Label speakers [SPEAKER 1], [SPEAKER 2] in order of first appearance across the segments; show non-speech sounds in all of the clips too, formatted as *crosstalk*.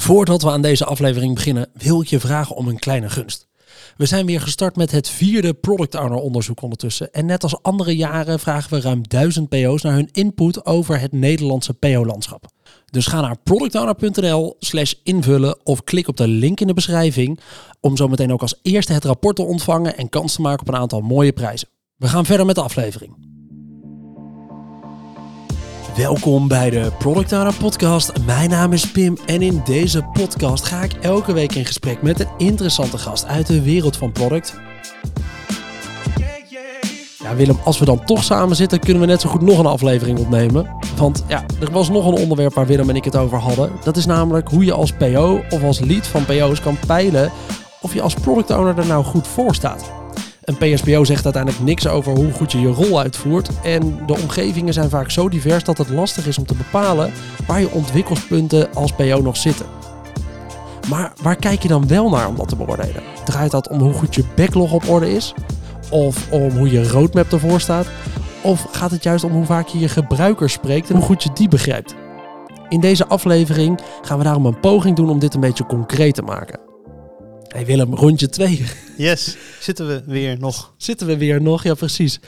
[SPEAKER 1] Voordat we aan deze aflevering beginnen, wil ik je vragen om een kleine gunst. We zijn weer gestart met het vierde Product Owner onderzoek ondertussen. En net als andere jaren vragen we ruim 1000 PO's naar hun input over het Nederlandse PO-landschap. Dus ga naar productowner.nl slash invullen of klik op de link in de beschrijving om zometeen ook als eerste het rapport te ontvangen en kans te maken op een aantal mooie prijzen. We gaan verder met de aflevering. Welkom bij de Product Owner Podcast. Mijn naam is Pim en in deze podcast ga ik elke week in gesprek met een interessante gast uit de wereld van product. Ja, Willem, als we dan toch samen zitten, kunnen we net zo goed nog een aflevering opnemen. Want ja, er was nog een onderwerp waar Willem en ik het over hadden. Dat is namelijk hoe je als PO of als lead van PO's kan peilen of je als product owner er nou goed voor staat. Een PSPO zegt uiteindelijk niks over hoe goed je je rol uitvoert. En de omgevingen zijn vaak zo divers dat het lastig is om te bepalen waar je ontwikkelspunten als PO nog zitten. Maar waar kijk je dan wel naar om dat te beoordelen? Draait dat om hoe goed je backlog op orde is? Of om hoe je roadmap ervoor staat? Of gaat het juist om hoe vaak je je gebruikers spreekt en hoe goed je die begrijpt? In deze aflevering gaan we daarom een poging doen om dit een beetje concreet te maken. Hey Willem, rondje 2.
[SPEAKER 2] Yes, zitten we weer nog.
[SPEAKER 1] Zitten we weer nog? Ja, precies.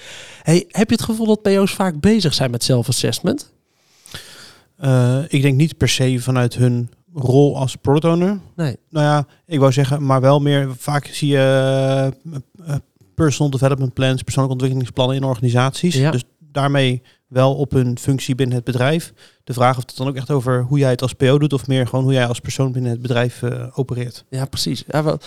[SPEAKER 1] Hey, heb je het gevoel dat PO's vaak bezig zijn met self-assessment?
[SPEAKER 2] Uh, ik denk niet per se vanuit hun rol als product owner.
[SPEAKER 1] Nee.
[SPEAKER 2] Nou ja, ik wou zeggen, maar wel meer. Vaak zie je uh, personal development plans, persoonlijke ontwikkelingsplannen in organisaties.
[SPEAKER 1] Ja.
[SPEAKER 2] Dus daarmee wel op hun functie binnen het bedrijf. De vraag of het dan ook echt over hoe jij het als PO doet of meer gewoon hoe jij als persoon binnen het bedrijf uh, opereert.
[SPEAKER 1] Ja, precies. Ja,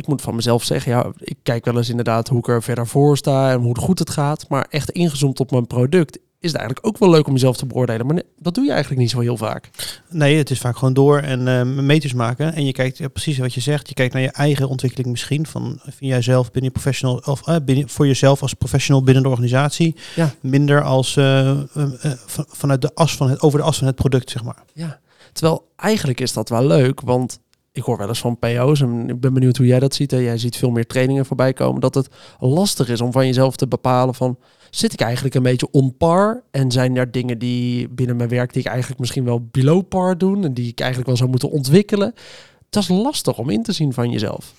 [SPEAKER 1] ik moet van mezelf zeggen, ja, ik kijk wel eens inderdaad hoe ik er verder voor sta en hoe goed het gaat. Maar echt ingezoomd op mijn product is het eigenlijk ook wel leuk om jezelf te beoordelen. Maar dat doe je eigenlijk niet zo heel vaak.
[SPEAKER 2] Nee, het is vaak gewoon door en uh, meters maken. En je kijkt ja, precies wat je zegt. Je kijkt naar je eigen ontwikkeling misschien. Van vind jij zelf binnen je professional of uh, binnen, voor jezelf als professional binnen de organisatie.
[SPEAKER 1] Ja.
[SPEAKER 2] Minder als uh, van, vanuit de as van het over de as van het product, zeg maar.
[SPEAKER 1] Ja. Terwijl eigenlijk is dat wel leuk, want ik hoor wel eens van PO's en ik ben benieuwd hoe jij dat ziet. Hè? Jij ziet veel meer trainingen voorbij komen. Dat het lastig is om van jezelf te bepalen van zit ik eigenlijk een beetje on par? En zijn er dingen die binnen mijn werk die ik eigenlijk misschien wel below par doen en die ik eigenlijk wel zou moeten ontwikkelen? Dat is lastig om in te zien van jezelf.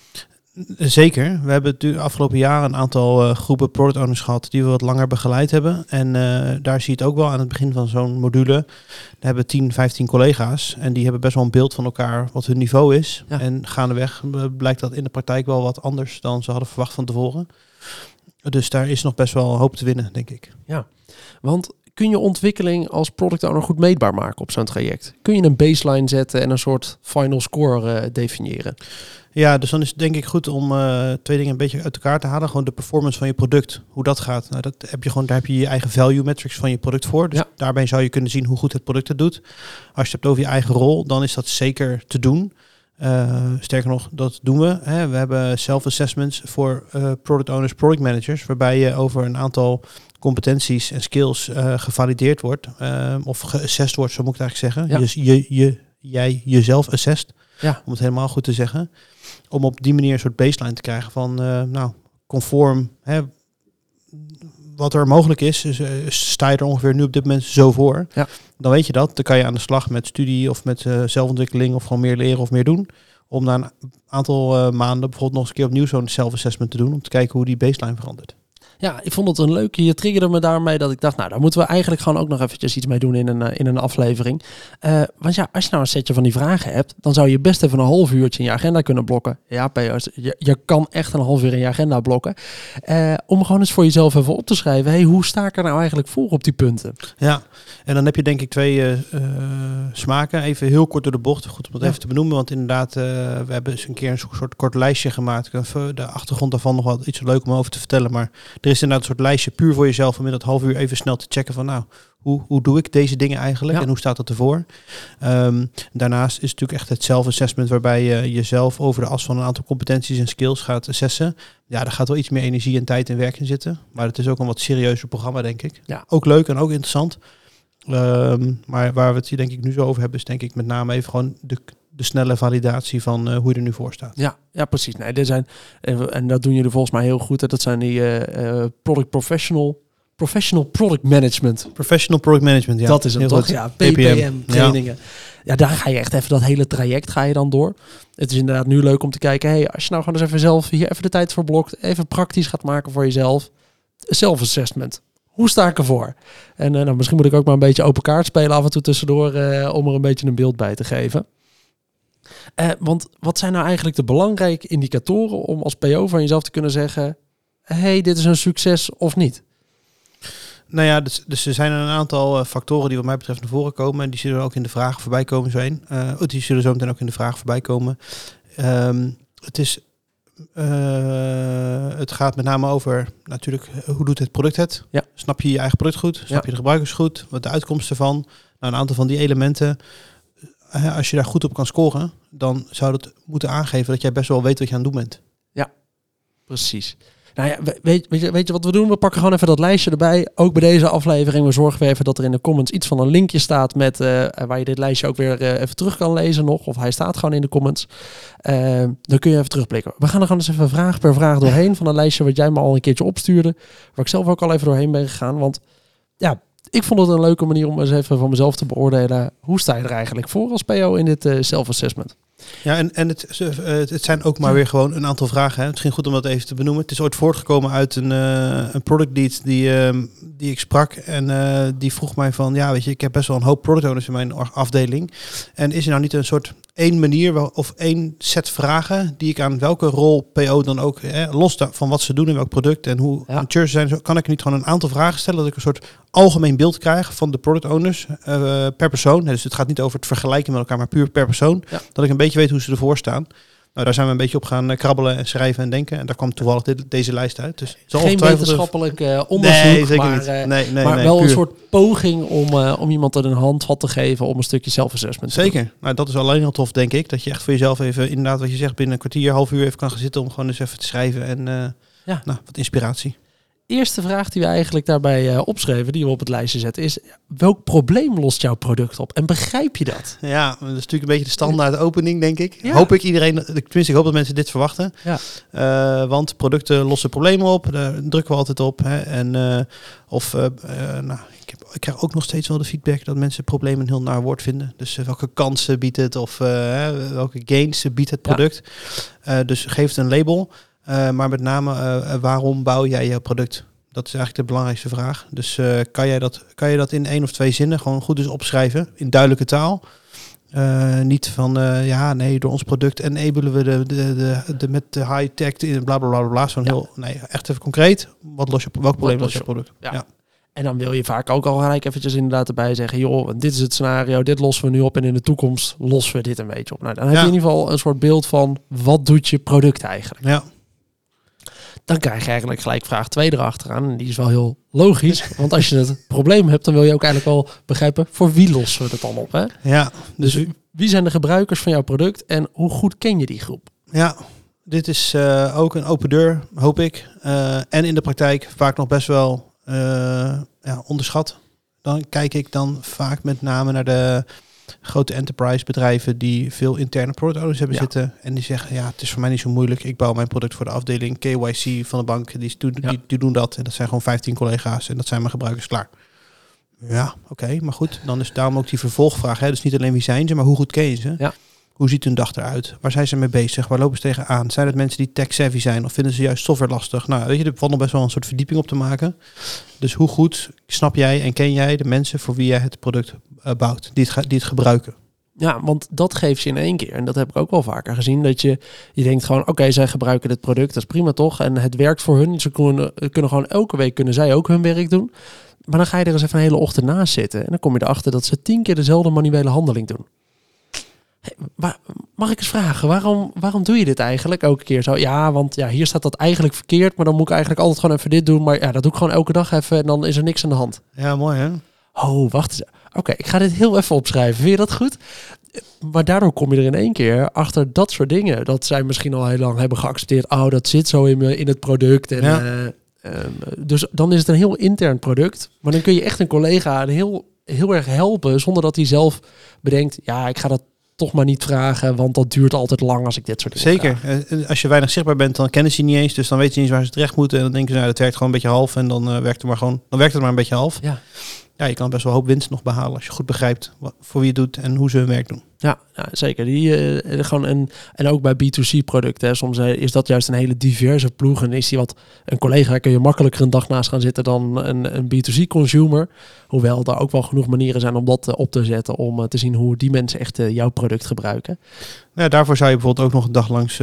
[SPEAKER 2] Zeker. We hebben de afgelopen jaren een aantal uh, groepen product owners gehad die we wat langer begeleid hebben. En uh, daar zie je het ook wel aan het begin van zo'n module. Daar hebben 10, 15 collega's en die hebben best wel een beeld van elkaar wat hun niveau is.
[SPEAKER 1] Ja.
[SPEAKER 2] En gaandeweg uh, blijkt dat in de praktijk wel wat anders dan ze hadden verwacht van tevoren. Dus daar is nog best wel hoop te winnen, denk ik.
[SPEAKER 1] Ja, want kun je ontwikkeling als product owner goed meetbaar maken op zo'n traject? Kun je een baseline zetten en een soort final score uh, definiëren?
[SPEAKER 2] Ja, dus dan is het denk ik goed om uh, twee dingen een beetje uit elkaar te halen. Gewoon de performance van je product, hoe dat gaat. Nou, dat heb je gewoon, daar heb je je eigen value metrics van je product voor. Dus
[SPEAKER 1] Ja.
[SPEAKER 2] daarbij zou je kunnen zien hoe goed het product het doet. Als je het hebt over je eigen rol, dan is dat zeker te doen. Uh, sterker nog, dat doen we. Hè. We hebben self-assessments voor uh, product owners, product managers, waarbij je over een aantal competenties en skills gevalideerd wordt, uh, of geassessed wordt, zo moet ik het eigenlijk zeggen.
[SPEAKER 1] Ja.
[SPEAKER 2] Dus je, je, jij jezelf assest,
[SPEAKER 1] Ja.
[SPEAKER 2] om het helemaal goed te zeggen. Om op die manier een soort baseline te krijgen van, uh, nou, conform hè, wat er mogelijk is, sta je er ongeveer nu op dit moment zo voor.
[SPEAKER 1] Ja.
[SPEAKER 2] Dan weet je dat. Dan kan je aan de slag met studie of met uh, zelfontwikkeling of gewoon meer leren of meer doen. Om na een aantal uh, maanden bijvoorbeeld nog eens een keer opnieuw zo'n self-assessment te doen. Om te kijken hoe die baseline verandert.
[SPEAKER 1] Ja, ik vond het een leuke. Je triggerde me daarmee dat ik dacht, nou, daar moeten we eigenlijk gewoon ook nog eventjes iets mee doen in een, uh, in een aflevering. Uh, want ja, als je nou een setje van die vragen hebt, dan zou je best even een half uurtje in je agenda kunnen blokken. Ja, PO's, je, je kan echt een half uur in je agenda blokken. Uh, om gewoon eens voor jezelf even op te schrijven, hey, hoe sta ik er nou eigenlijk voor op die punten?
[SPEAKER 2] Ja, en dan heb je denk ik twee smaken. Even heel kort door de bocht, goed om dat
[SPEAKER 1] Ja.
[SPEAKER 2] even te benoemen. Want inderdaad, we hebben eens een keer een soort kort lijstje gemaakt. De achtergrond daarvan nog wat iets leuk om over te vertellen, maar er is inderdaad een soort lijstje puur voor jezelf om in dat half uur even snel te checken van nou, hoe, hoe doe ik deze dingen eigenlijk
[SPEAKER 1] Ja.
[SPEAKER 2] en hoe staat dat ervoor? Um, daarnaast is het natuurlijk echt het self-assessment waarbij je jezelf over de as van een aantal competenties en skills gaat assessen. Ja, daar gaat wel iets meer energie en tijd en werk in zitten. Maar het is ook een wat serieuzer programma, denk ik.
[SPEAKER 1] Ja.
[SPEAKER 2] Ook leuk en ook interessant. Um, maar waar we het hier denk ik nu zo over hebben, is denk ik met name even gewoon de, de snelle validatie van uh, hoe je er nu voor staat.
[SPEAKER 1] Ja, ja precies. Nee, er zijn, en dat doen jullie volgens mij heel goed. Hè. Dat zijn die uh, uh, product professional Professional Product Management.
[SPEAKER 2] Professional Product Management, ja.
[SPEAKER 1] dat is
[SPEAKER 2] Heel
[SPEAKER 1] toch?
[SPEAKER 2] goed.
[SPEAKER 1] Ja, PPM, trainingen. Ja. daar ga je echt even dat hele traject ga je dan door. Het is inderdaad nu leuk om te kijken, hey, als je nou gewoon eens even zelf hier even de tijd voor blokt, even praktisch gaat maken voor jezelf. Self-assessment. Hoe sta ik ervoor? En eh, nou, misschien moet ik ook maar een beetje open kaart spelen af en toe tussendoor eh, om er een beetje een beeld bij te geven. Eh, want wat zijn nou eigenlijk de belangrijke indicatoren om als PO van jezelf te kunnen zeggen, hey, dit is een succes of niet?
[SPEAKER 2] Nou ja, dus, dus er zijn een aantal eh, factoren die wat mij betreft naar voren komen. En die zullen ook in de vragen voorbij komen zo heen. Eh, oh, die zullen zo meteen ook in de vragen voorbij komen. Ehm, het is... het gaat met name over natuurlijk hoe doet het product het?
[SPEAKER 1] Ja.
[SPEAKER 2] Snap je je eigen product goed? Snap
[SPEAKER 1] Ja.
[SPEAKER 2] je de gebruikers goed? Wat de uitkomsten van? Nou, een aantal van die elementen. Als je daar goed op kan scoren, dan zou dat moeten aangeven dat jij best wel weet wat je aan het doen bent.
[SPEAKER 1] Precies. Nou ja, we- weet, weet, je, weet je wat we doen? We pakken gewoon even dat lijstje erbij. Ook bij deze aflevering. We zorgen weer even dat er in de comments iets van een linkje staat met eh, waar je dit lijstje ook weer eh, even terug kan lezen nog. Of hij staat gewoon in de comments. Eh, dan kun je even terugblikken. We gaan er gewoon eens even vraag per vraag doorheen van een lijstje wat jij me al een keertje opstuurde. Waar ik zelf ook al even doorheen ben gegaan. Want ja, ik vond het een leuke manier om eens even van mezelf te beoordelen. Hoe sta je er eigenlijk voor als PO in dit eh, self-assessment?
[SPEAKER 2] Ja, en, en eh, het, het zijn ook maar weer gewoon een aantal vragen. Hè. Misschien goed om dat even te benoemen. Het is ooit voortgekomen uit een, eh, een product lead die, ehm, die ik sprak. En die vroeg mij van, ja weet je, ik heb best wel een hoop product owners in mijn afdeling. En is er nou niet een soort één manier wel, of één set vragen die ik aan welke rol PO dan ook, hè, los van wat ze doen in welk product en hoe
[SPEAKER 1] Ja.
[SPEAKER 2] ze zijn, zo- kan ik niet gewoon een aantal vragen stellen dat ik een soort algemeen beeld krijg van de product owners eh, per persoon. Dus het gaat niet over het vergelijken met elkaar, maar puur per persoon.
[SPEAKER 1] Ja.
[SPEAKER 2] Dat ik een beetje weet hoe ze ervoor staan. Nou, daar zijn we een beetje op gaan eh, krabbelen en schrijven en denken. En daar kwam toevallig dit, deze lijst uit. Dus
[SPEAKER 1] Geen wetenschappelijk eh, onderzoek,
[SPEAKER 2] Nee, zeker
[SPEAKER 1] maar,
[SPEAKER 2] niet.
[SPEAKER 1] eh,
[SPEAKER 2] nee, nee,
[SPEAKER 1] maar
[SPEAKER 2] nee,
[SPEAKER 1] wel een soort poging om, eh, om iemand er een handvat te geven om een stukje self-assessment te doen.
[SPEAKER 2] Zeker. Nou, dat is alleen al tof, denk ik. Dat je echt voor jezelf even, inderdaad, wat je zegt, binnen een kwartier, half uur even kan gaan zitten om gewoon eens even te schrijven. En eh,
[SPEAKER 1] Ja.
[SPEAKER 2] nou, wat inspiratie.
[SPEAKER 1] Eerste vraag die we eigenlijk daarbij eh, opschreven, die we op het lijstje zetten, is welk probleem lost jouw product op? En begrijp je dat?
[SPEAKER 2] Ja, dat is natuurlijk een beetje de standaard opening, denk ik.
[SPEAKER 1] Ja.
[SPEAKER 2] Hoop ik iedereen, tenminste, ik hoop dat mensen dit verwachten.
[SPEAKER 1] Ja.
[SPEAKER 2] Eh, want producten lossen problemen op, daar drukken we altijd op. Hè. En, eh, of, nou, ik, heb, ik krijg ook nog steeds wel de feedback dat mensen problemen een heel naar woord vinden. Dus welke kansen biedt het of welke gains biedt het product. Dus geef het een label. Eh, maar met name, eh, waarom bouw jij jouw product? Dat is eigenlijk de belangrijkste vraag. Dus eh, kan, jij dat, kan je dat in één of twee zinnen gewoon goed eens opschrijven in duidelijke taal? Eh, niet van, eh, ja, nee, door ons product enabelen we de, de, de, de, met de high-tech in bla bla bla bla. Zo'n
[SPEAKER 1] Ja.
[SPEAKER 2] heel, nee, echt even concreet. Wat los je, welk probleem
[SPEAKER 1] los
[SPEAKER 2] je
[SPEAKER 1] je
[SPEAKER 2] product?
[SPEAKER 1] Ja.
[SPEAKER 2] Ja.
[SPEAKER 1] En dan wil je vaak ook al gelijk eventjes inderdaad erbij zeggen, joh, dit is het scenario, dit lossen we nu op en in de toekomst lossen we dit een beetje op. Nou, dan heb
[SPEAKER 2] Ja.
[SPEAKER 1] je in ieder geval een soort beeld van wat doet je product eigenlijk.
[SPEAKER 2] ja.
[SPEAKER 1] Dan krijg je eigenlijk gelijk vraag 2 erachteraan. En die is wel heel logisch. *laughs* Want als je het probleem hebt, dan wil je ook eigenlijk wel begrijpen voor wie lossen we het dan op. Hè?
[SPEAKER 2] ja.
[SPEAKER 1] Dus
[SPEAKER 2] Dus
[SPEAKER 1] wie zijn de gebruikers van jouw product en hoe goed ken je die groep?
[SPEAKER 2] Ja, dit is eh, ook een open deur, hoop ik. Eh, en in de praktijk vaak nog best wel eh, ja, onderschat. Dan kijk ik dan vaak met name naar de grote enterprise bedrijven die veel interne product owners hebben
[SPEAKER 1] Ja.
[SPEAKER 2] zitten. En die zeggen, ja, het is voor mij niet zo moeilijk. Ik bouw mijn product voor de afdeling KYC van de bank. Die, doen-
[SPEAKER 1] Ja.
[SPEAKER 2] die, die doen dat. En dat zijn gewoon 15 collega's en dat zijn mijn gebruikers klaar. Ja, oké, maar goed. Dan is daarom ook die vervolgvraag. Hè? Dus niet alleen wie zijn ze, maar hoe goed ken je ze?
[SPEAKER 1] Ja.
[SPEAKER 2] Hoe ziet hun dag eruit? Waar zijn ze mee bezig? Waar lopen ze tegenaan? Zijn het mensen die tech-savvy zijn? Of vinden ze juist software lastig? Nou, weet je, er valt nog best wel een soort verdieping op te maken. Dus hoe goed snap jij en ken jij de mensen voor wie jij het product eh, bouwt? Die het, die gebruiken?
[SPEAKER 1] Ja, want dat geeft je in één keer. En dat heb ik ook wel vaker gezien. Dat je, je denkt gewoon, oké, zij gebruiken dit product. Dat is prima toch? En het werkt voor hun. Ze kunnen, kunnen gewoon elke week kunnen zij ook hun werk doen. Maar dan ga je er eens even een hele ochtend naast zitten. En dan kom je erachter dat ze tien keer dezelfde manuele handeling doen. Mag ik eens vragen, waarom, waarom doe je dit eigenlijk elke keer zo? Ja, want ja, hier staat dat eigenlijk verkeerd. Maar dan moet ik eigenlijk altijd gewoon even dit doen. Maar ja, dat doe ik gewoon elke dag even. En dan is er niks aan de hand.
[SPEAKER 2] Ja, mooi hè?
[SPEAKER 1] Oh, wacht eens. Oké, ik ga dit heel even opschrijven. Vind je dat goed? Maar daardoor kom je er in één keer achter dat soort dingen. Dat zij misschien al heel lang hebben geaccepteerd. Oh, dat zit zo in, in het product. En,
[SPEAKER 2] Ja.
[SPEAKER 1] eh, ehm, dus dan is het een heel intern product. Maar dan kun je echt een collega een heel, heel erg helpen. Zonder dat hij zelf bedenkt. Ja, ik ga dat toch maar niet vragen, want dat duurt altijd lang als ik dit soort dingen
[SPEAKER 2] Zeker.
[SPEAKER 1] vraag.
[SPEAKER 2] Eh, Als je weinig zichtbaar bent, dan kennen ze je niet eens. Dus dan weten ze niet eens waar ze terecht moeten. En dan denken ze, nou, dat werkt gewoon een beetje half. En dan, eh, werkt, het maar gewoon, dan werkt het maar een beetje half.
[SPEAKER 1] Ja.
[SPEAKER 2] Ja, je kan best wel een hoop winst nog behalen als je goed begrijpt wat, voor wie je doet en hoe ze hun werk doen.
[SPEAKER 1] Ja, ja zeker. Die, eh, gewoon en, en ook bij B2C-producten. hè. Soms eh, is dat juist een hele diverse ploeg. En is die wat een collega kun je makkelijker een dag naast gaan zitten dan een, een B2C-consumer. Hoewel er ook wel genoeg manieren zijn om dat eh, op te zetten. Om te zien hoe die mensen echt jouw product gebruiken.
[SPEAKER 2] Ja, daarvoor zou je bijvoorbeeld ook nog een dag langs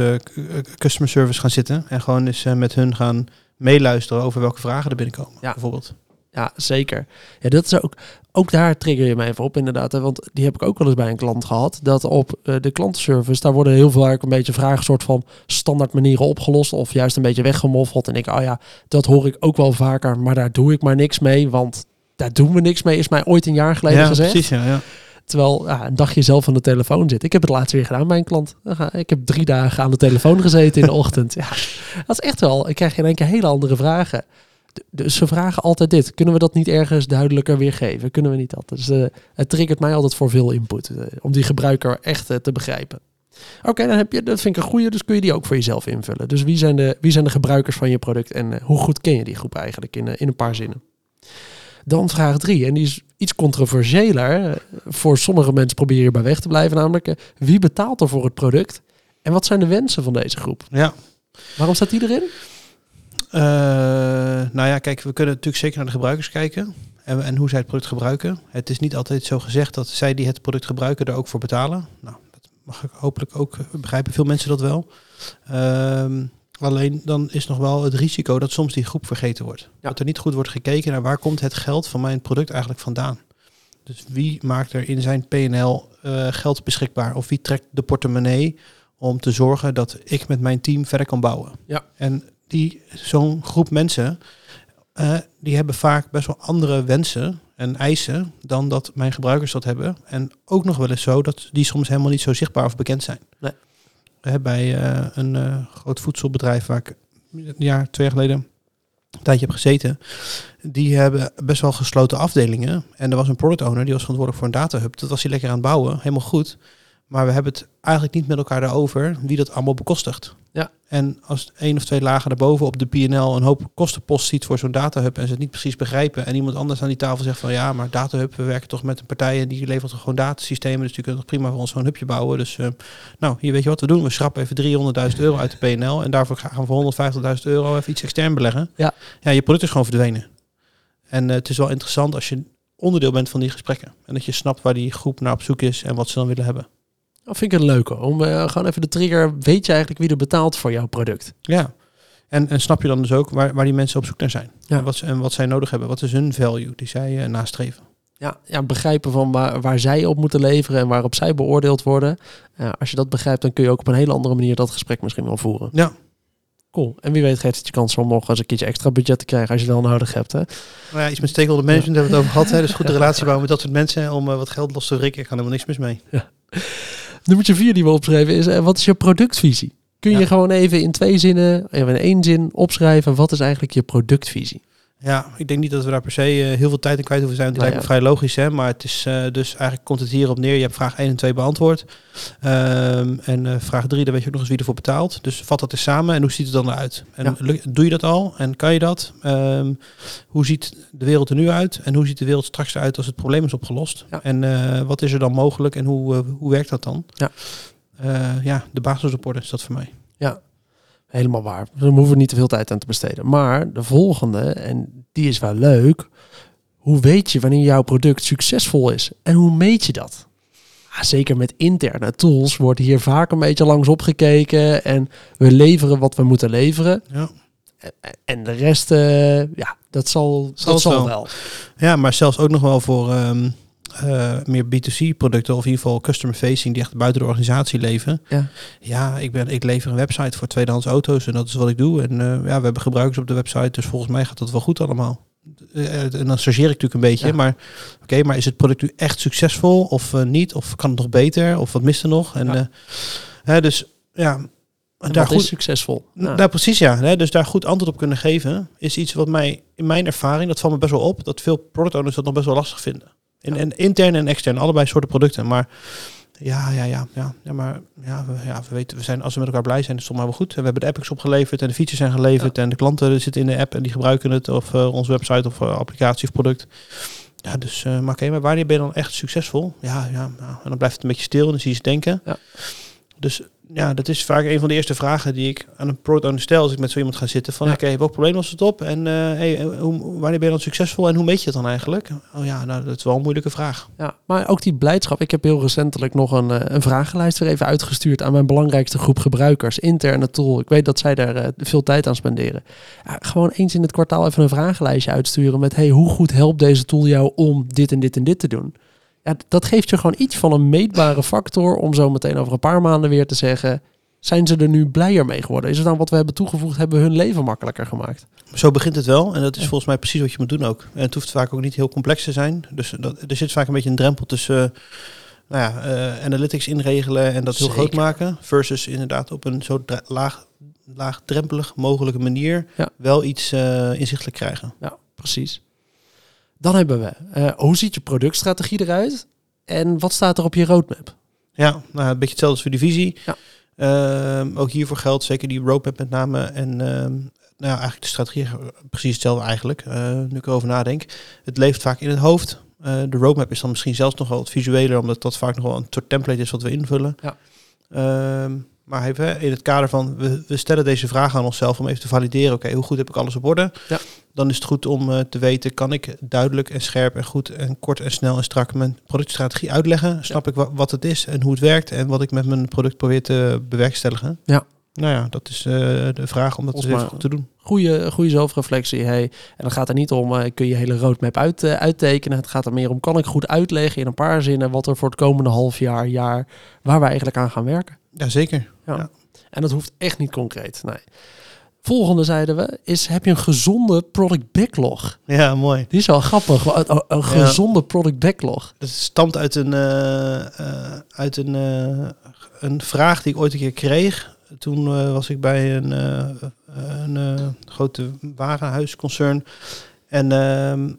[SPEAKER 2] customer service gaan zitten. En gewoon eens met hun gaan meeluisteren over welke vragen er binnenkomen.
[SPEAKER 1] Ja.
[SPEAKER 2] Bijvoorbeeld.
[SPEAKER 1] Ja, zeker. Ja, dat is ook, ook daar trigger je me even op inderdaad. Hè, want die heb ik ook wel eens bij een klant gehad. Dat op eh, de klantenservice, daar worden heel veel eigenlijk een beetje vragen soort van standaard manieren opgelost. Of juist een beetje weggemoffeld. En ik, oh ja, dat hoor ik ook wel vaker. Maar daar doe ik maar niks mee. Want daar doen we niks mee, is mij ooit een jaar geleden
[SPEAKER 2] ja,
[SPEAKER 1] gezegd.
[SPEAKER 2] precies. Ja, ja.
[SPEAKER 1] Terwijl ja, een dagje zelf aan de telefoon zit. Ik heb het laatst weer gedaan bij een klant. Ik heb drie dagen aan de telefoon gezeten in de *laughs* ochtend. Ja, dat is echt wel. Ik krijg in één keer hele andere vragen. Dus ze vragen altijd dit. Kunnen we dat niet ergens duidelijker weergeven? Kunnen we niet dat? Dus eh, het triggert mij altijd voor veel input. eh, om die gebruiker echt eh, te begrijpen. Oké, dan heb je, dat vind ik een goede. Dus kun je die ook voor jezelf invullen. Dus wie zijn de, wie zijn de gebruikers van je product? En hoe goed ken je die groep eigenlijk in, in een paar zinnen? Dan vraag drie. En die is iets controversiëler. Voor sommige mensen probeer je bij weg te blijven. Namelijk, wie betaalt er voor het product? En wat zijn de wensen van deze groep?
[SPEAKER 2] ja.
[SPEAKER 1] Waarom staat die erin?
[SPEAKER 2] Eh, nou ja, kijk, we kunnen natuurlijk zeker naar de gebruikers kijken. En, en hoe zij het product gebruiken. Het is niet altijd zo gezegd dat zij die het product gebruiken er ook voor betalen. Nou, dat mag ik hopelijk ook begrijpen. Veel mensen dat wel. Ehm, alleen dan is nog wel het risico dat soms die groep vergeten wordt. Dat er niet goed wordt gekeken naar waar komt het geld van mijn product eigenlijk vandaan. Dus wie maakt er in zijn PNL eh, geld beschikbaar? Of wie trekt de portemonnee om te zorgen dat ik met mijn team verder kan bouwen?
[SPEAKER 1] Ja.
[SPEAKER 2] En die, zo'n groep mensen, eh, die hebben vaak best wel andere wensen en eisen dan dat mijn gebruikers dat hebben. En ook nog wel eens zo dat die soms helemaal niet zo zichtbaar of bekend zijn.
[SPEAKER 1] Nee.
[SPEAKER 2] Bij eh, een eh, groot voedselbedrijf waar ik een jaar, twee jaar geleden een tijdje heb gezeten, die hebben best wel gesloten afdelingen. En er was een product owner, die was verantwoordelijk voor een datahub. Dat was hij lekker aan het bouwen, helemaal goed. Maar we hebben het eigenlijk niet met elkaar daarover wie dat allemaal bekostigt.
[SPEAKER 1] Ja.
[SPEAKER 2] En als één of twee lagen daarboven op de PNL een hoop kostenpost ziet voor zo'n datahub en ze het niet precies begrijpen en iemand anders aan die tafel zegt van ja, maar datahub, we werken toch met een partij en die levert gewoon datasystemen, dus die kunnen toch prima voor ons zo'n hubje bouwen. Dus eh, nou, hier weet je wat we doen, we schrappen even 300.000 euro uit de PNL en daarvoor gaan we voor 150.000 euro even iets extern beleggen.
[SPEAKER 1] Ja.
[SPEAKER 2] ja, je product is gewoon verdwenen. En eh, het is wel interessant als je onderdeel bent van die gesprekken en dat je snapt waar die groep naar op zoek is en wat ze dan willen hebben.
[SPEAKER 1] Dat vind ik een leuke. Om eh, gewoon even de trigger. Weet je eigenlijk wie er betaalt voor jouw product?
[SPEAKER 2] Ja. En, en snap je dan dus ook waar, waar die mensen op zoek naar zijn?
[SPEAKER 1] Ja.
[SPEAKER 2] En, wat, ze- en wat zij nodig hebben? Wat is hun value die zij eh, nastreven?
[SPEAKER 1] Ja, ja begrijpen van waar, waar zij op moeten leveren en waarop zij beoordeeld worden. Eh, als je dat begrijpt, dan kun je ook op een hele andere manier dat gesprek misschien wel voeren.
[SPEAKER 2] Ja.
[SPEAKER 1] Cool. En wie weet geeft het je kans om nog eens een keertje extra budget te krijgen als je het wel nodig hebt. Hè?
[SPEAKER 2] Nou ja, iets met stakeholder management hebben we het over gehad. Hè? Dus goed de relatie *laughs* bouwen met dat soort mensen om wat geld los te wrikken. Ik kan helemaal niks mis mee.
[SPEAKER 1] Nummertje vier die we opschreven is, eh, wat is je productvisie? Kun je
[SPEAKER 2] Ja.
[SPEAKER 1] gewoon even in twee zinnen, even in één zin opschrijven, wat is eigenlijk je productvisie?
[SPEAKER 2] Ja, ik denk niet dat we daar per se eh, heel veel tijd in kwijt hoeven zijn. Het
[SPEAKER 1] Nou
[SPEAKER 2] lijkt me vrij logisch, hè? maar het is eh, dus eigenlijk komt het hierop neer. Je hebt vraag 1 en 2 beantwoord. Ehm, en eh, vraag 3, daar weet je ook nog eens wie ervoor betaalt. Dus vat dat eens samen en hoe ziet het dan eruit? En
[SPEAKER 1] Ja.
[SPEAKER 2] doe je dat al en kan je dat? Ehm, hoe ziet de wereld er nu uit? En hoe ziet de wereld straks eruit als het probleem is opgelost?
[SPEAKER 1] Ja.
[SPEAKER 2] En wat is er dan mogelijk en hoe, hoe werkt dat dan?
[SPEAKER 1] Ja.
[SPEAKER 2] Ja, de basisrapporten is dat voor mij.
[SPEAKER 1] Helemaal waar. Daar hoeven we niet te veel tijd aan te besteden. Maar de volgende, en die is wel leuk. Hoe weet je wanneer jouw product succesvol is? En hoe meet je dat? Ah, zeker met interne tools wordt hier vaak een beetje langs opgekeken. En we leveren wat we moeten leveren.
[SPEAKER 2] Ja.
[SPEAKER 1] En de rest, eh, ja, dat zal,
[SPEAKER 2] Zal
[SPEAKER 1] dat zal
[SPEAKER 2] wel.
[SPEAKER 1] wel.
[SPEAKER 2] Ja, maar zelfs ook nog wel voor ehm, eh, meer B2C-producten, of in ieder geval customer-facing, die echt buiten de organisatie leven.
[SPEAKER 1] Ja.
[SPEAKER 2] Ja, ik, ben, ik lever een website voor tweedehands auto's en dat is wat ik doe. En eh, ja, we hebben gebruikers op de website, dus volgens mij gaat dat wel goed allemaal. Eh, en dan chargeer ik natuurlijk een beetje,
[SPEAKER 1] Ja.
[SPEAKER 2] maar oké, maar is het product nu echt succesvol of niet? Of kan het nog beter? Of wat mist er nog? En,
[SPEAKER 1] Ja.
[SPEAKER 2] hè, dus ja,
[SPEAKER 1] En
[SPEAKER 2] daar goed,
[SPEAKER 1] is succesvol. Ja.
[SPEAKER 2] nou, precies ja. Hè? Dus daar goed antwoord op kunnen geven is iets wat mij in mijn ervaring, dat valt me best wel op, dat veel product owners dat nog best wel lastig vinden. In, en intern en extern, allebei soorten producten. Maar Ja, ja, ja, ja. ja maar ja, we, ja, we weten, we zijn, als we met elkaar blij zijn, is het maar wel goed. En we hebben de epics opgeleverd en de features zijn geleverd en de klanten zitten in de app en die gebruiken het of eh, onze website of eh, applicatie of product. Ja, dus eh, maar oké, maar wanneer ben je dan echt succesvol? Ja, ja, nou, en dan blijft het een beetje stil en dan zie je ze denken.
[SPEAKER 1] Ja.
[SPEAKER 2] Dus ja, dat is vaak een van de eerste vragen die ik aan een product owner stel als ik met zo iemand ga zitten. Van
[SPEAKER 1] Ja.
[SPEAKER 2] oké, welk probleem was het op? En hey, eh, hoe, wanneer ben je dan succesvol en hoe meet je het dan eigenlijk? Oh ja, nou dat is wel een moeilijke vraag.
[SPEAKER 1] Ja, maar ook die blijdschap. Ik heb heel recentelijk nog een, eh, een vragenlijst weer even uitgestuurd aan mijn belangrijkste groep gebruikers. Interne tool. Ik weet dat zij daar veel tijd aan spenderen. Ja, gewoon eens in het kwartaal even een vragenlijstje uitsturen met... hey, hoe goed helpt deze tool jou om dit en dit en dit te doen? Dat geeft je gewoon iets van een meetbare factor om zo meteen over een paar maanden weer te zeggen... zijn ze er nu blijer mee geworden? Is het dan wat we hebben toegevoegd, hebben we hun leven makkelijker gemaakt?
[SPEAKER 2] Zo begint het wel. En dat is volgens mij precies wat je moet doen ook. En het hoeft vaak ook niet heel complex te zijn. Dus dat, er zit vaak een beetje een drempel tussen eh, nou ja, eh, analytics inregelen en dat heel
[SPEAKER 1] Zeker.
[SPEAKER 2] groot maken. Versus inderdaad op een zo laag, laagdrempelig mogelijke manier
[SPEAKER 1] Ja.
[SPEAKER 2] wel iets eh, inzichtelijk krijgen.
[SPEAKER 1] Ja, precies. Dan hebben we, eh, hoe ziet je productstrategie eruit? En wat staat er op je roadmap?
[SPEAKER 2] Ja, nou, een beetje hetzelfde als voor die visie.
[SPEAKER 1] Ja.
[SPEAKER 2] Ehm, ook hiervoor geldt zeker die roadmap met name. En ehm, nou ja, eigenlijk de strategie precies hetzelfde eigenlijk. eh, nu ik erover nadenk. Het leeft vaak in het hoofd. Eh, de roadmap is dan misschien zelfs nog wel wat visueler, omdat dat vaak nog wel een soort template is wat we invullen.
[SPEAKER 1] Ja.
[SPEAKER 2] Ehm, maar even in het kader van, we, we stellen deze vraag aan onszelf om even te valideren, oké, hoe goed heb ik alles op orde?
[SPEAKER 1] Ja.
[SPEAKER 2] Dan is het goed om eh, te weten, kan ik duidelijk en scherp en goed en kort en snel en strak mijn productstrategie uitleggen? Snap ik wa- wat het is en hoe het werkt en wat ik met mijn product probeer te bewerkstelligen?
[SPEAKER 1] Ja.
[SPEAKER 2] Nou ja, dat is eh, de vraag om dat eens even goed te doen.
[SPEAKER 1] Goede, goede zelfreflectie. Hey. En dan gaat er niet om, eh, kun je hele roadmap uit, eh, uittekenen. Het gaat er meer om, kan ik goed uitleggen in een paar zinnen wat er voor het komende half jaar, jaar, waar we eigenlijk aan gaan werken.
[SPEAKER 2] Jazeker.
[SPEAKER 1] En dat hoeft echt niet concreet. Nee. Volgende zeiden we, is heb je een gezonde product backlog?
[SPEAKER 2] Ja, mooi.
[SPEAKER 1] Die is wel grappig. Een, een-
[SPEAKER 2] Ja.
[SPEAKER 1] gezonde product backlog.
[SPEAKER 2] Het stamt uit een, eh, eh, uit een, eh, een vraag die ik ooit een keer kreeg. Toen was ik bij een, een grote warenhuisconcern. En ehm,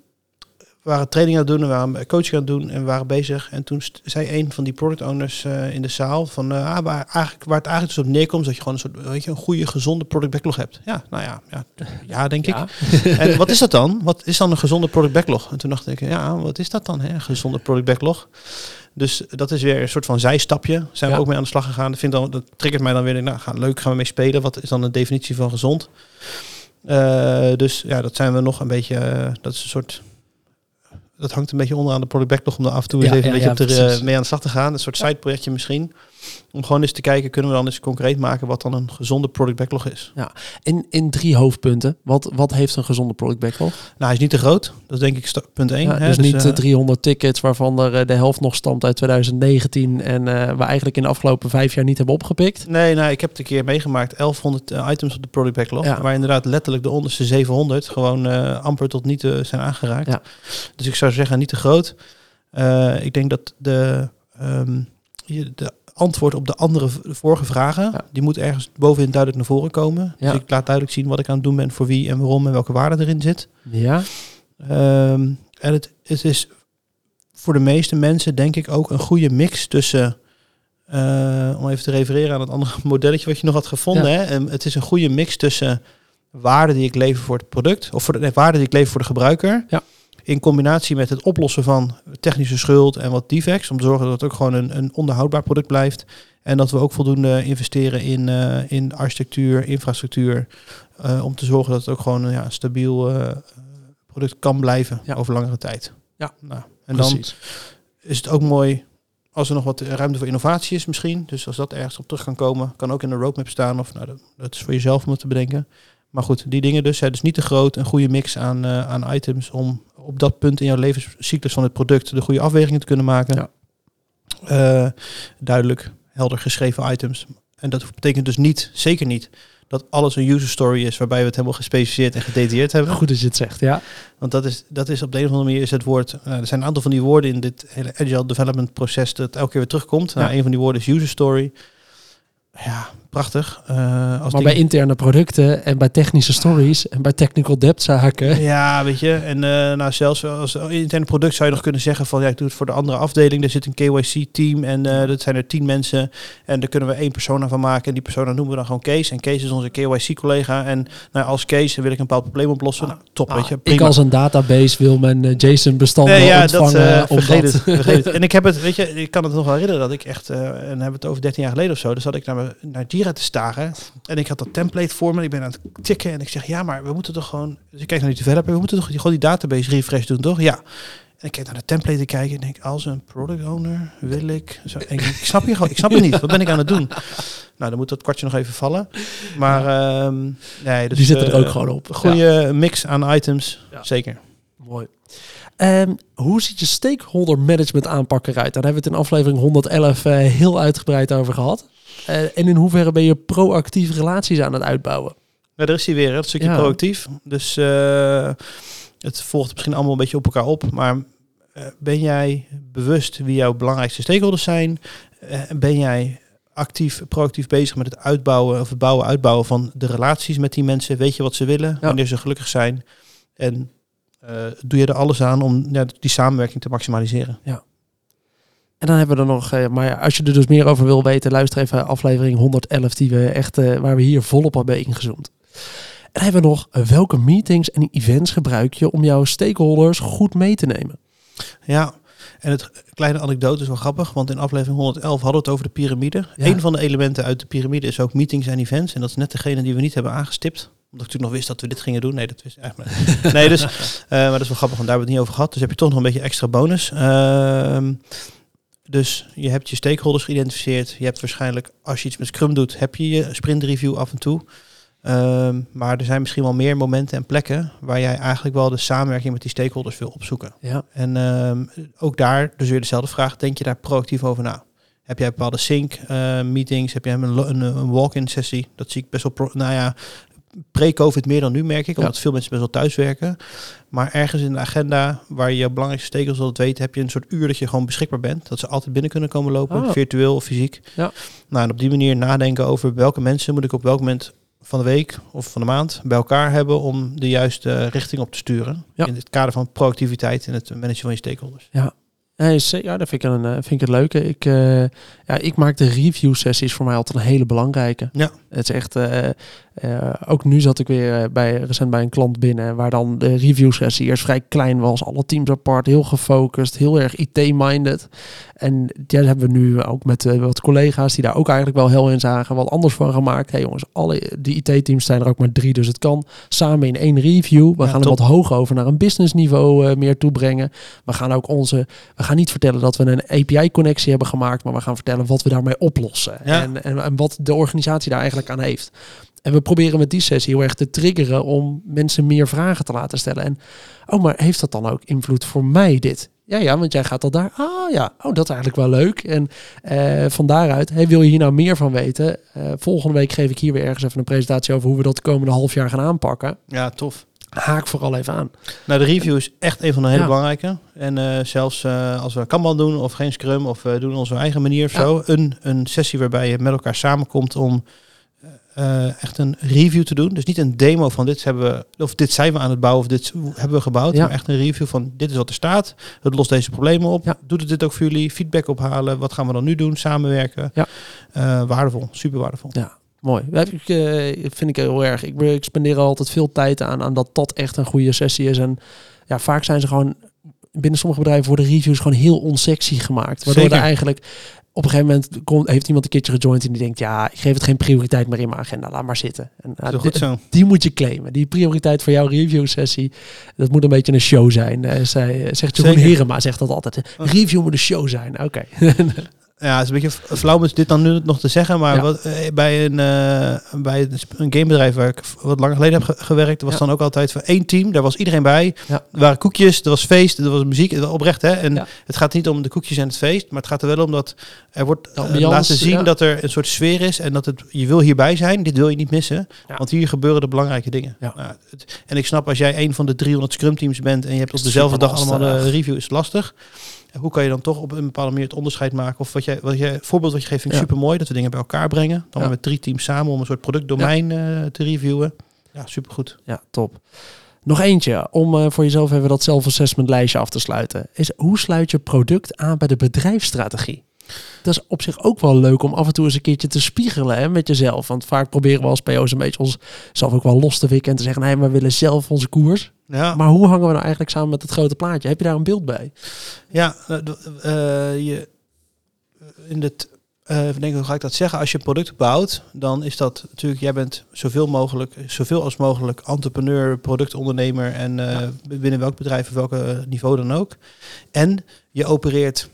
[SPEAKER 2] we waren training aan het doen, en we waren coaching aan het doen en we waren bezig. En toen zei een van die product owners eh, in de zaal van eh, ah, waar, eigenlijk, waar het eigenlijk dus op neerkomt, dat je gewoon een soort weet je, een goede, gezonde product backlog hebt. Ja, nou ja, ja, ja denk ik. En wat is dat dan? Wat is dan een gezonde product backlog? En toen dacht ik, ja, wat is dat dan? Hè? Een gezonde product backlog. Dus dat is weer een soort van zijstapje. Zijn
[SPEAKER 1] Ja.
[SPEAKER 2] we ook mee aan de slag gegaan. Dat, vind dan, dat triggert mij dan weer. Nou, gaan, leuk, gaan we mee spelen. Wat is dan de definitie van gezond? Eh, dus ja, dat zijn we nog een beetje. dat is een soort. Dat hangt een beetje onder aan de product backlog om er af en toe eens even een beetje op de,
[SPEAKER 1] precies.
[SPEAKER 2] mee aan de slag te gaan. Een soort sideprojectje misschien. Om gewoon eens te kijken, kunnen we dan eens concreet maken wat dan een gezonde product backlog is.
[SPEAKER 1] In, in drie hoofdpunten. Wat, wat heeft een gezonde product backlog?
[SPEAKER 2] Nou, hij is niet te groot. Dat is denk ik punt 1.
[SPEAKER 1] Ja, dus niet eh, 300 tickits waarvan er eh, de helft nog stamt uit 2019 en eh, we eigenlijk in de afgelopen vijf jaar niet hebben opgepikt.
[SPEAKER 2] Nee, nou, ik heb het een keer meegemaakt. 1100 eh, items op de product backlog.
[SPEAKER 1] Ja.
[SPEAKER 2] Waar inderdaad letterlijk de onderste 700 gewoon eh, amper tot niet eh, zijn aangeraakt.
[SPEAKER 1] Ja.
[SPEAKER 2] Dus ik zou zeggen niet te groot. Eh, ik denk dat de, je- de antwoord op de andere vorige vragen,
[SPEAKER 1] Ja.
[SPEAKER 2] die moet ergens bovenin duidelijk naar voren komen.
[SPEAKER 1] Ja.
[SPEAKER 2] Dus ik laat duidelijk zien wat ik aan het doen ben, voor wie en waarom en welke waarde erin zit.
[SPEAKER 1] Ja,
[SPEAKER 2] Ehm, en het, het is voor de meeste mensen denk ik ook een goede mix tussen, eh, om even te refereren aan het andere *laughs* modelletje wat je nog had gevonden.
[SPEAKER 1] Ja.
[SPEAKER 2] Hè? Ehm, het is een goede mix tussen waarde die ik lever voor het product, of voor de nee, waarde die ik lever voor de gebruiker.
[SPEAKER 1] Ja.
[SPEAKER 2] In combinatie met het oplossen van technische schuld en wat defects. Om te zorgen dat het ook gewoon een, een onderhoudbaar product blijft. En dat we ook voldoende investeren in, eh, in architectuur, infrastructuur. eh, om te zorgen dat het ook gewoon een ja, stabiel eh, product kan blijven
[SPEAKER 1] Ja.
[SPEAKER 2] over langere tijd.
[SPEAKER 1] Ja.
[SPEAKER 2] Nou, en dan is het ook mooi als er nog wat ruimte voor innovatie is misschien. Dus als dat ergens op terug kan komen, kan ook in de roadmap staan. Of nou, dat, dat is voor jezelf om het te bedenken. Maar goed, die dingen dus. Hè, dus niet te groot. Een goede mix aan, eh, aan items om op dat punt in jouw levenscyclus van het product de goede afwegingen te kunnen maken.
[SPEAKER 1] Ja.
[SPEAKER 2] Eh, duidelijk, helder geschreven items. En dat betekent dus niet, zeker niet, dat alles een user story is waarbij we het helemaal gespecificeerd en gedetailleerd hebben.
[SPEAKER 1] Goed dat je het zegt, ja.
[SPEAKER 2] Want dat is, dat is op de een of andere manier is het woord. eh, er zijn een aantal van die woorden in dit hele agile development proces dat elke keer weer terugkomt. Nou,
[SPEAKER 1] Ja.
[SPEAKER 2] een van die woorden is user story. Ja, prachtig. Uh, als
[SPEAKER 1] maar bij interne producten en bij technische stories en bij technical debt zaken.
[SPEAKER 2] Ja, weet je. En uh, nou, zelfs als interne product zou je nog kunnen zeggen van ja, ik doe het voor de andere afdeling. Er zit een KYC-team en uh, dat zijn er tien mensen. En daar kunnen we één persona van maken. En die persona noemen we dan gewoon Kees. En Kees is onze KYC-collega. En nou, als Kees wil ik een bepaald probleem oplossen. Ah, top, ah, weet je.
[SPEAKER 1] Prima. Ik als een database wil mijn JSON-bestanden nee, ja, ontvangen.
[SPEAKER 2] Dat, vergeet, het, *laughs* vergeet het. En ik heb het, weet je, ik kan het nog wel herinneren dat ik echt, en hebben we het over 13 jaar geleden of zo. Dus zat ik naar, naar Te staren. En ik had dat template voor me. Ik ben aan het tikken. En ik zeg, ja, maar we moeten toch gewoon... Dus ik kijk naar die developer. We moeten toch gewoon die database refresh doen, toch? Ja. En ik kijk naar de template te kijken en denk, als een product owner wil ik... Zo, ik, ik, snap je gewoon, ik snap het niet. Wat ben ik aan het doen? Nou, dan moet dat kwartje nog even vallen. Maar uh, nee, dus,
[SPEAKER 1] die zitten er ook gewoon op.
[SPEAKER 2] Goede mix aan items, zeker.
[SPEAKER 1] Mooi. Um, hoe ziet je stakeholder management aanpak eruit? Daar hebben we het in aflevering 111 uh, eh, heel uitgebreid over gehad. Uh, en in hoeverre ben je proactief relaties aan het uitbouwen?
[SPEAKER 2] Ja, daar is hij weer, het stukje proactief. Dus uh, het volgt misschien allemaal een beetje op elkaar op. Maar ben jij bewust wie jouw belangrijkste stakeholders zijn? ben jij actief, proactief bezig met het uitbouwen of het bouwen, uitbouwen van de relaties met die mensen? Weet je wat ze willen, wanneer ze gelukkig zijn? En uh, doe je er alles aan om ja, die samenwerking te maximaliseren.
[SPEAKER 1] Ja. En dan hebben we er nog, uh, maar als je er dus meer over wil weten, luister even aflevering 111, die we echt, uh, waar we hier volop hebben ingezoomd. En dan hebben we nog, welke meetings en events gebruik je om jouw stakeholders goed mee te nemen?
[SPEAKER 2] Ja, en het kleine anekdote is wel grappig, want in aflevering 111 hadden we het over de piramide. Ja. Een van de elementen uit de piramide is ook meetings en events. En dat is net degene die we niet hebben aangestipt omdat ik natuurlijk nog wist dat we dit gingen doen. Nee, dat wist ik eigenlijk *laughs* Nee, dus, uh, maar dat is wel grappig, want daar hebben we het niet over gehad. Dus heb je toch nog een beetje extra bonus. Uh, dus je hebt je stakeholders geïdentificeerd. Je hebt waarschijnlijk, als je iets met Scrum doet, heb je je sprint review af en toe. Uh, maar er zijn misschien wel meer momenten en plekken waar jij eigenlijk wel de samenwerking met die stakeholders wil opzoeken.
[SPEAKER 1] Ja.
[SPEAKER 2] En ehm, ook daar, dus weer dezelfde vraag, denk je daar proactief over na? Heb jij bepaalde sync uh, meetings? Heb jij een, een, een walk-in sessie? Dat zie ik best wel. Pro nou ja, pre-COVID meer dan nu, merk ik. Omdat veel mensen best wel thuiswerken. Maar ergens in de agenda, waar je belangrijkste stekels wilt weten, heb je een soort uur dat je gewoon beschikbaar bent. Dat ze altijd binnen kunnen komen lopen, oh. virtueel of fysiek.
[SPEAKER 1] Ja.
[SPEAKER 2] Nou, en op die manier nadenken over welke mensen moet ik op welk moment van de week of van de maand bij elkaar hebben om de juiste richting op te sturen.
[SPEAKER 1] Ja.
[SPEAKER 2] In het kader van proactiviteit en het managen van je stakeholders.
[SPEAKER 1] Ja, ja, dat vind ik, een, eh, vind ik het leuke. Ik, uh, ja, ik maak de review sessies voor mij altijd een hele belangrijke.
[SPEAKER 2] Ja.
[SPEAKER 1] Het is echt, uh, uh, ook nu zat ik weer bij, recent bij een klant binnen, waar dan de review sessie eerst vrij klein was. Alle teams apart, heel gefocust, heel erg IT-minded. En dat hebben we nu ook met wat collega's die daar ook eigenlijk wel heel in zagen, wat anders van gemaakt. hey jongens, alle die IT-teams zijn er ook maar drie, dus het kan samen in één review. We gaan er wat hoger over naar een business niveau meer toe brengen. We gaan ook onze, we gaan niet vertellen dat we een API-connectie hebben gemaakt, maar we gaan vertellen wat we daarmee oplossen. En, en, en wat de organisatie daar eigenlijk aan heeft. En we proberen met die sessie heel erg te triggeren om mensen meer vragen te laten stellen. En, oh, maar heeft dat dan ook invloed voor mij dit? Ja, ja, want jij gaat al daar. Ah ja, oh, dat is eigenlijk wel leuk. En uh, van daaruit, hey, wil je hier nou meer van weten? Uh, volgende week geef ik hier weer ergens even een presentatie over hoe we dat de komende half jaar gaan aanpakken.
[SPEAKER 2] Ja, tof.
[SPEAKER 1] Haak vooral even aan.
[SPEAKER 2] Nou, de review is echt een van de hele belangrijke. En uh, zelfs als we Kanban doen of geen Scrum of we doen onze eigen manier of zo. Een, een sessie waarbij je met elkaar samenkomt om uh, echt een review te doen. Dus niet een demo van dit hebben we, of dit zijn we aan het bouwen, of dit hebben we gebouwd. Ja. Maar echt een review van dit is wat er staat. Het lost deze problemen op. Ja. Doet het dit ook voor jullie? Feedback ophalen. Wat gaan we dan nu doen? Samenwerken.
[SPEAKER 1] Ja.
[SPEAKER 2] Uh, waardevol, super waardevol.
[SPEAKER 1] Ja. Mooi. Ik, uh, vind ik heel erg. Ik, ik spendeer altijd veel tijd aan, aan dat dat echt een goede sessie is. En ja, vaak zijn ze gewoon binnen sommige bedrijven worden reviews gewoon heel onsexy gemaakt. Waardoor er eigenlijk op een gegeven moment komt, heeft iemand een keertje gejoind en die denkt, ja, ik geef het geen prioriteit meer in mijn agenda, laat maar zitten. En,
[SPEAKER 2] goed zo.
[SPEAKER 1] Die moet je claimen. Die prioriteit voor jouw review sessie, dat moet een beetje een show zijn. Uh, zij eh, zegt Jeroen Herema, zegt dat altijd. Oh. Review moet een show zijn. Oké. *laughs*
[SPEAKER 2] Ja, het is een beetje flauw om dit dan nu nog te zeggen, maar wat, eh, bij, een, uh, bij een gamebedrijf waar ik wat langer geleden heb gewerkt, was dan ook altijd van één team, daar was iedereen bij.
[SPEAKER 1] Ja.
[SPEAKER 2] Er waren koekjes, er was feest, er was muziek, oprecht hè. En het gaat niet om de koekjes en het feest, maar het gaat er wel om dat er wordt uh, laten zien dat er een soort sfeer is en dat het, je wil hierbij zijn, dit wil je niet missen, want hier gebeuren de belangrijke dingen.
[SPEAKER 1] Nou,
[SPEAKER 2] het, en ik snap als jij een van de 300 scrum teams bent en je hebt op dezelfde dag allemaal de review, is lastig. Hoe kan je dan toch op een bepaalde manier het onderscheid maken? Of wat jij, wat jij voorbeeld wat je geeft, vind ik
[SPEAKER 1] Ja.
[SPEAKER 2] super mooi. Dat we dingen bij elkaar brengen. Dan
[SPEAKER 1] Ja.
[SPEAKER 2] met drie teams samen om een soort productdomein eh, te reviewen. Ja, supergoed.
[SPEAKER 1] Ja, top. Nog eentje om eh, voor jezelf even dat self-assessment lijstje af te sluiten. Is hoe sluit je product aan bij de bedrijfsstrategie? Dat is op zich ook wel leuk om af en toe eens een keertje te spiegelen hè, met jezelf. Want vaak proberen we als PO's een beetje onszelf ook wel los te wikken en te zeggen, nee, we willen zelf onze koers.
[SPEAKER 2] Ja,
[SPEAKER 1] Maar hoe hangen we nou eigenlijk samen met het grote plaatje? Heb je daar een beeld bij?
[SPEAKER 2] Ja, eh, eh, je, in het, eh even denken, hoe ga ik dat zeggen? Als je een product bouwt, dan is dat natuurlijk, jij bent zoveel mogelijk, zoveel als mogelijk entrepreneur, productondernemer en eh, binnen welk bedrijf of welke niveau dan ook. En je opereert,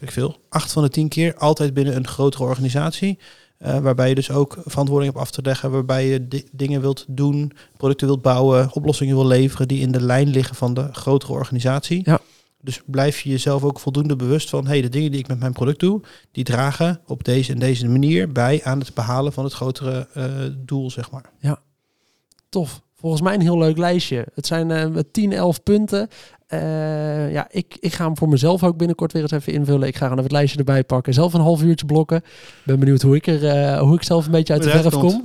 [SPEAKER 2] ik veel, acht van de tien keer altijd binnen een grotere organisatie. eh, waarbij je dus ook verantwoording hebt af te leggen, waarbij je di- dingen wilt doen, producten wilt bouwen, oplossingen wil leveren die in de lijn liggen van de grotere organisatie.
[SPEAKER 1] Ja.
[SPEAKER 2] Dus blijf je jezelf ook voldoende bewust van, hey, de dingen die ik met mijn product doe, die dragen op deze en deze manier bij aan het behalen van het grotere eh, doel, zeg maar.
[SPEAKER 1] Tof. Volgens mij een heel leuk lijstje. Het zijn eh 10, 11 punten. Eh, ja, ik, ik ga hem voor mezelf ook binnenkort weer eens even invullen. Ik ga gewoon even het lijstje erbij pakken. Zelf een half uurtje blokken. Ben benieuwd hoe ik, er, eh, hoe ik zelf een beetje uit de verf kom.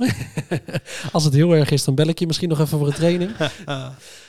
[SPEAKER 1] *laughs* Als het heel erg is, dan bel ik je misschien nog even voor een training. *laughs*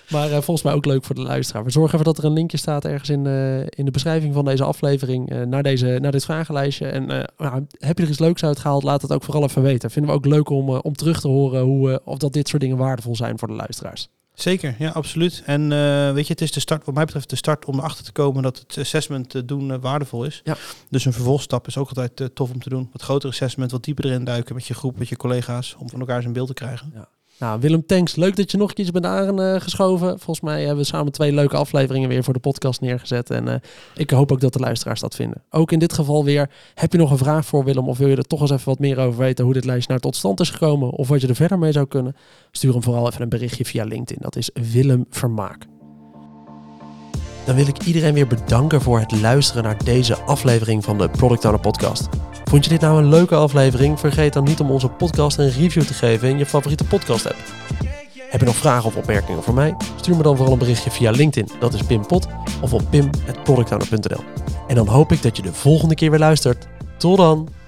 [SPEAKER 1] Maar eh, volgens mij ook leuk voor de luisteraar. We zorgen ervoor dat er een linkje staat ergens in, eh, in de beschrijving van deze aflevering eh, naar, deze, naar dit vragenlijstje. En nou, heb je er iets leuks uitgehaald, laat het ook vooral even weten. Vinden we ook leuk om, om terug te horen hoe, of dat dit soort dingen waardevol zijn voor de luisteraars.
[SPEAKER 2] Zeker, ja, absoluut. En weet je, het is de start, wat mij betreft, de start om erachter te komen dat het assessment eh, doen waardevol is.
[SPEAKER 1] Ja.
[SPEAKER 2] Dus een vervolgstap is ook altijd tof om te doen. Wat groter assessment, wat dieper erin duiken met je groep, met je collega's, om van elkaar zijn beeld te krijgen.
[SPEAKER 1] Nou, Willem, thanks. Leuk dat je nog een keertje bent aangeschoven. Volgens mij hebben we samen twee leuke afleveringen weer voor de podcast neergezet. En eh, ik hoop ook dat de luisteraars dat vinden. Ook in dit geval weer, heb je nog een vraag voor Willem? Of wil je er toch eens even wat meer over weten hoe dit lijstje nou tot stand is gekomen? Of wat je er verder mee zou kunnen? Stuur hem vooral even een berichtje via LinkedIn. Dat is Willem Vermaak. Dan wil ik iedereen weer bedanken voor het luisteren naar deze aflevering van de Product Owner Podcast. Vond je dit nou een leuke aflevering? Vergeet dan niet om onze podcast een review te geven in je favoriete podcast app. Heb je nog vragen of opmerkingen voor mij? Stuur me dan vooral een berichtje via LinkedIn, dat is Pim Pot, of op pim.productowner.nl. En dan hoop ik dat je de volgende keer weer luistert. Tot dan!